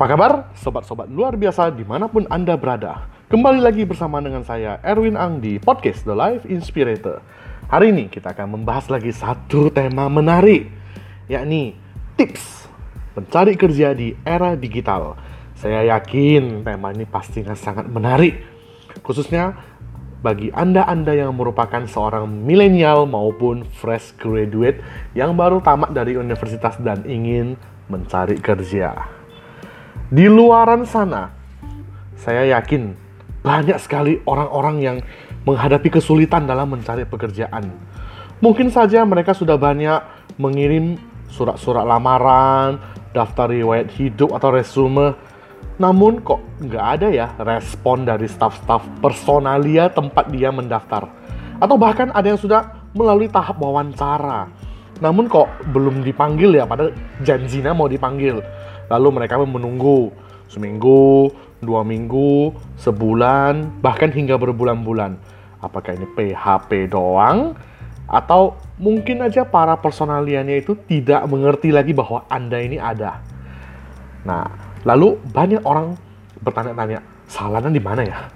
Apa kabar, sobat-sobat luar biasa di mana pun Anda berada? Kembali lagi bersama dengan saya, Erwin Ang, di podcast The Life Inspirator. Hari ini kita akan membahas lagi satu tema menarik, yakni tips mencari kerja di era digital. Saya yakin tema ini pastinya sangat menarik, khususnya bagi Anda-Anda yang merupakan seorang milenial maupun fresh graduate yang baru tamat dari universitas dan ingin mencari kerja. Di luaran sana, saya yakin banyak sekali orang-orang yang menghadapi kesulitan dalam mencari pekerjaan. Mungkin saja mereka sudah banyak mengirim surat-surat lamaran, daftar riwayat hidup atau resume, namun kok nggak ada ya respon dari staf-staf personalia tempat dia mendaftar. Atau bahkan ada yang sudah melalui tahap wawancara, namun kok belum dipanggil ya, padahal janjinya mau dipanggil Lalu mereka menunggu seminggu, dua minggu, sebulan, bahkan hingga berbulan-bulan. Apakah ini PHP doang? Atau mungkin aja para personaliannya itu tidak mengerti lagi bahwa Anda ini ada. Nah, lalu banyak orang bertanya-tanya, salahnya di mana ya?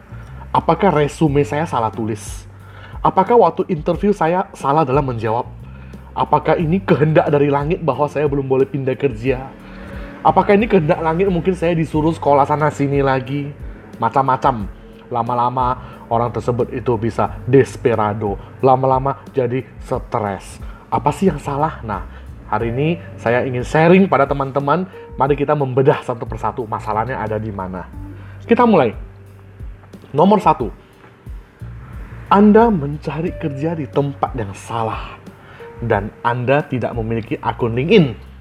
Apakah resume saya salah tulis? Apakah waktu interview saya salah dalam menjawab? Apakah ini kehendak dari langit bahwa saya belum boleh pindah kerja? Apakah ini kehendak langit mungkin saya disuruh sekolah sana sini lagi? Macam-macam. Lama-lama orang tersebut itu bisa desperado. Lama-lama jadi stres. Apa sih yang salah? Nah, hari ini saya ingin sharing pada teman-teman. Mari kita membedah satu persatu masalahnya ada di mana. Kita mulai. Nomor satu. Anda mencari kerja di tempat yang salah. Dan Anda tidak memiliki akun LinkedIn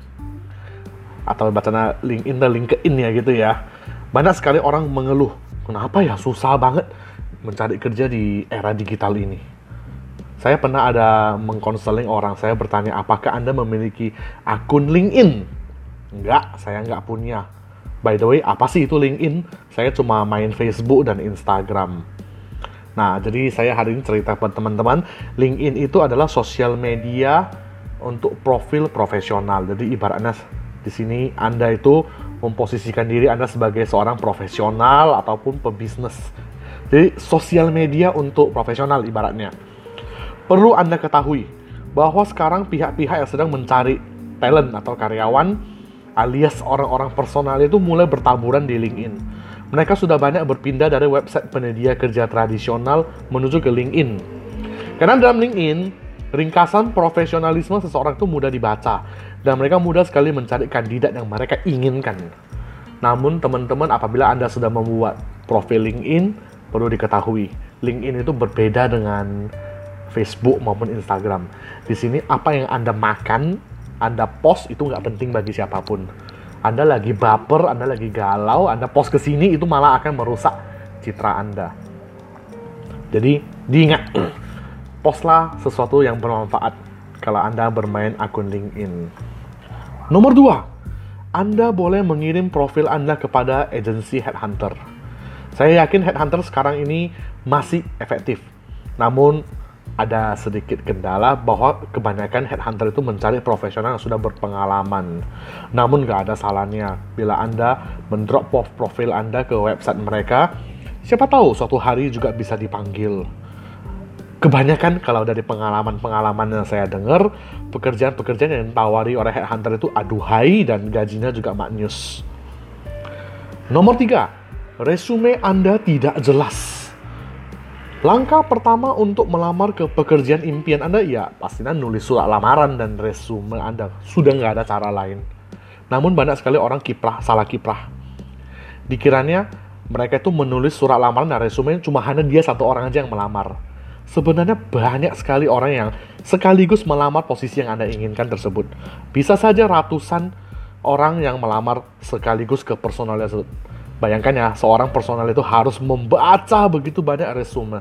atau bacanya LinkedIn dan LinkedIn ya gitu ya. Banyak sekali orang mengeluh, kenapa ya susah banget mencari kerja di era digital ini. Saya pernah ada mengkonseling orang, saya bertanya apakah Anda memiliki akun LinkedIn? Enggak, saya enggak punya. By the way, apa sih itu LinkedIn? Saya cuma main Facebook dan Instagram. Nah, jadi saya hari ini cerita ke teman-teman, LinkedIn itu adalah sosial media untuk profil profesional. Jadi ibaratnya di sini Anda itu memposisikan diri Anda sebagai seorang profesional ataupun pebisnis. Jadi sosial media untuk profesional ibaratnya. Perlu Anda ketahui bahwa sekarang pihak-pihak yang sedang mencari talent atau karyawan alias orang-orang personal itu mulai bertaburan di LinkedIn. Mereka sudah banyak berpindah dari website penyedia kerja tradisional menuju ke LinkedIn. Karena dalam LinkedIn, ringkasan profesionalisme seseorang itu mudah dibaca dan mereka mudah sekali mencari kandidat yang mereka inginkan. Namun teman-teman apabila Anda sudah membuat profil LinkedIn, perlu diketahui, LinkedIn itu berbeda dengan Facebook maupun Instagram. Di sini apa yang Anda makan, Anda post itu nggak penting bagi siapa pun. Anda lagi baper, Anda lagi galau, Anda post ke sini itu malah akan merusak citra Anda. Jadi diingat, postlah sesuatu yang bermanfaat kalau Anda bermain akun LinkedIn. Nomor dua, Anda boleh mengirim profil Anda kepada agensi headhunter. Saya yakin headhunter sekarang ini masih efektif. Namun ada sedikit kendala bahwa kebanyakan headhunter itu mencari profesional yang sudah berpengalaman. Namun nggak ada salahnya bila Anda mendrop profil Anda ke website mereka, siapa tahu suatu hari juga bisa dipanggil kebanyakan kalau dari pengalaman-pengalaman yang saya dengar, pekerjaan-pekerjaan yang ditawari oleh headhunter itu aduhai dan gajinya juga maknyus. Nomor tiga, resume Anda tidak jelas. Langkah pertama untuk melamar ke pekerjaan impian Anda ya pastinya nulis surat lamaran dan resume Anda. Sudah nggak ada cara lain. Namun banyak sekali orang kiprah, salah kiprah. Dikiranya mereka itu menulis surat lamaran dan resume cuma hanya dia satu orang aja yang melamar sebenarnya banyak sekali orang yang sekaligus melamar posisi yang Anda inginkan tersebut. Bisa saja ratusan orang yang melamar sekaligus ke personal tersebut. Bayangkan ya, seorang personal itu harus membaca begitu banyak resume.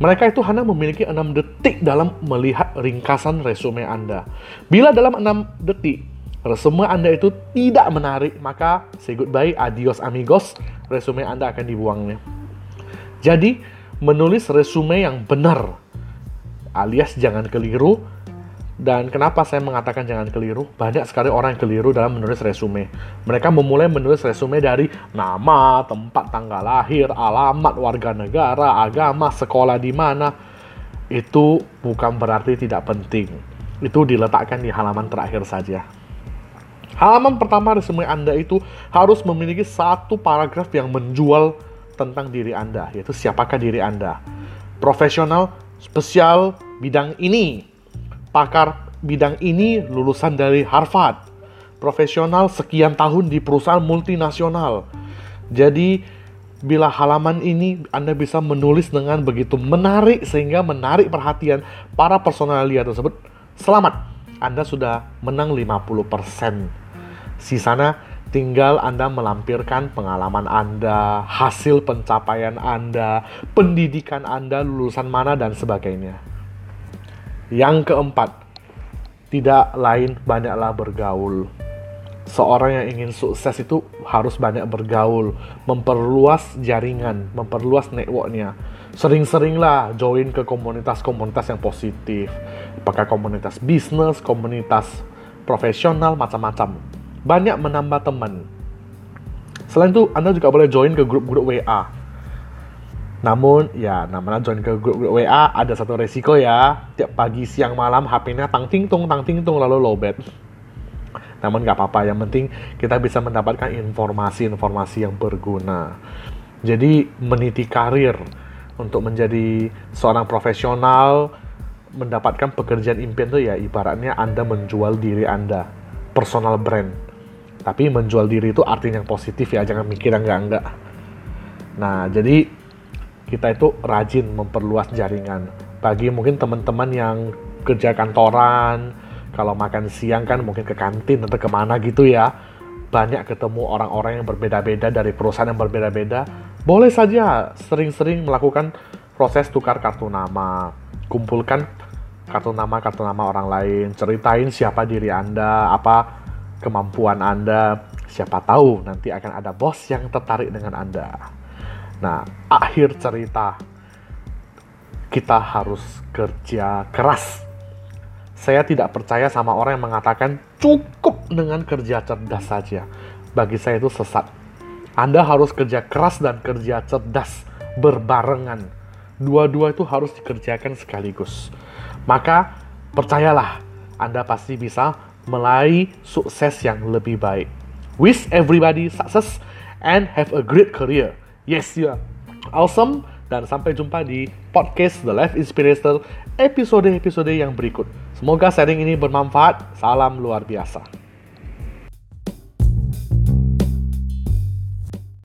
Mereka itu hanya memiliki 6 detik dalam melihat ringkasan resume Anda. Bila dalam 6 detik resume Anda itu tidak menarik, maka say goodbye, adios amigos, resume Anda akan dibuangnya. Jadi, menulis resume yang benar alias jangan keliru Dan kenapa saya mengatakan jangan keliru? Banyak sekali orang yang keliru dalam menulis resume. Mereka memulai menulis resume dari nama, tempat tanggal lahir, alamat warga negara, agama, sekolah di mana. Itu bukan berarti tidak penting. Itu diletakkan di halaman terakhir saja. Halaman pertama resume Anda itu harus memiliki satu paragraf yang menjual tentang diri Anda, yaitu siapakah diri Anda. Profesional, spesial, bidang ini, pakar bidang ini lulusan dari Harvard. Profesional sekian tahun di perusahaan multinasional. Jadi bila halaman ini Anda bisa menulis dengan begitu menarik sehingga menarik perhatian para personalia tersebut, selamat. Anda sudah menang 50%. Sisanya tinggal Anda melampirkan pengalaman Anda, hasil pencapaian Anda, pendidikan Anda, lulusan mana dan sebagainya. Yang keempat, tidak lain banyaklah bergaul. Seorang yang ingin sukses itu harus banyak bergaul, memperluas jaringan, memperluas networknya. Sering-seringlah join ke komunitas-komunitas yang positif. Apakah komunitas bisnis, komunitas profesional, macam-macam. Banyak menambah teman. Selain itu, Anda juga boleh join ke grup-grup WA namun ya namanya join ke grup, grup WA ada satu resiko ya tiap pagi siang malam HP-nya tang ting tung tang ting tung lalu lowbat. Namun nggak apa-apa yang penting kita bisa mendapatkan informasi-informasi yang berguna. Jadi meniti karir untuk menjadi seorang profesional mendapatkan pekerjaan impian itu ya ibaratnya Anda menjual diri Anda personal brand. Tapi menjual diri itu artinya yang positif ya, jangan mikir enggak-enggak. Nah, jadi kita itu rajin memperluas jaringan. Bagi mungkin teman-teman yang kerja kantoran, kalau makan siang kan mungkin ke kantin atau ke mana gitu ya, banyak ketemu orang-orang yang berbeda-beda dari perusahaan yang berbeda-beda. Boleh saja sering-sering melakukan proses tukar kartu nama, kumpulkan kartu nama kartu nama orang lain, ceritain siapa diri Anda, apa kemampuan Anda, siapa tahu nanti akan ada bos yang tertarik dengan Anda. Nah, akhir cerita kita harus kerja keras. Saya tidak percaya sama orang yang mengatakan cukup dengan kerja cerdas saja. Bagi saya itu sesat. Anda harus kerja keras dan kerja cerdas berbarengan. Dua-dua itu harus dikerjakan sekaligus. Maka percayalah, Anda pasti bisa meraih sukses yang lebih baik. Wish everybody success and have a great career. Yes, you are awesome. Dan sampai jumpa di podcast The Life Inspirator episode-episode yang berikut. Semoga sharing ini bermanfaat. Salam luar biasa.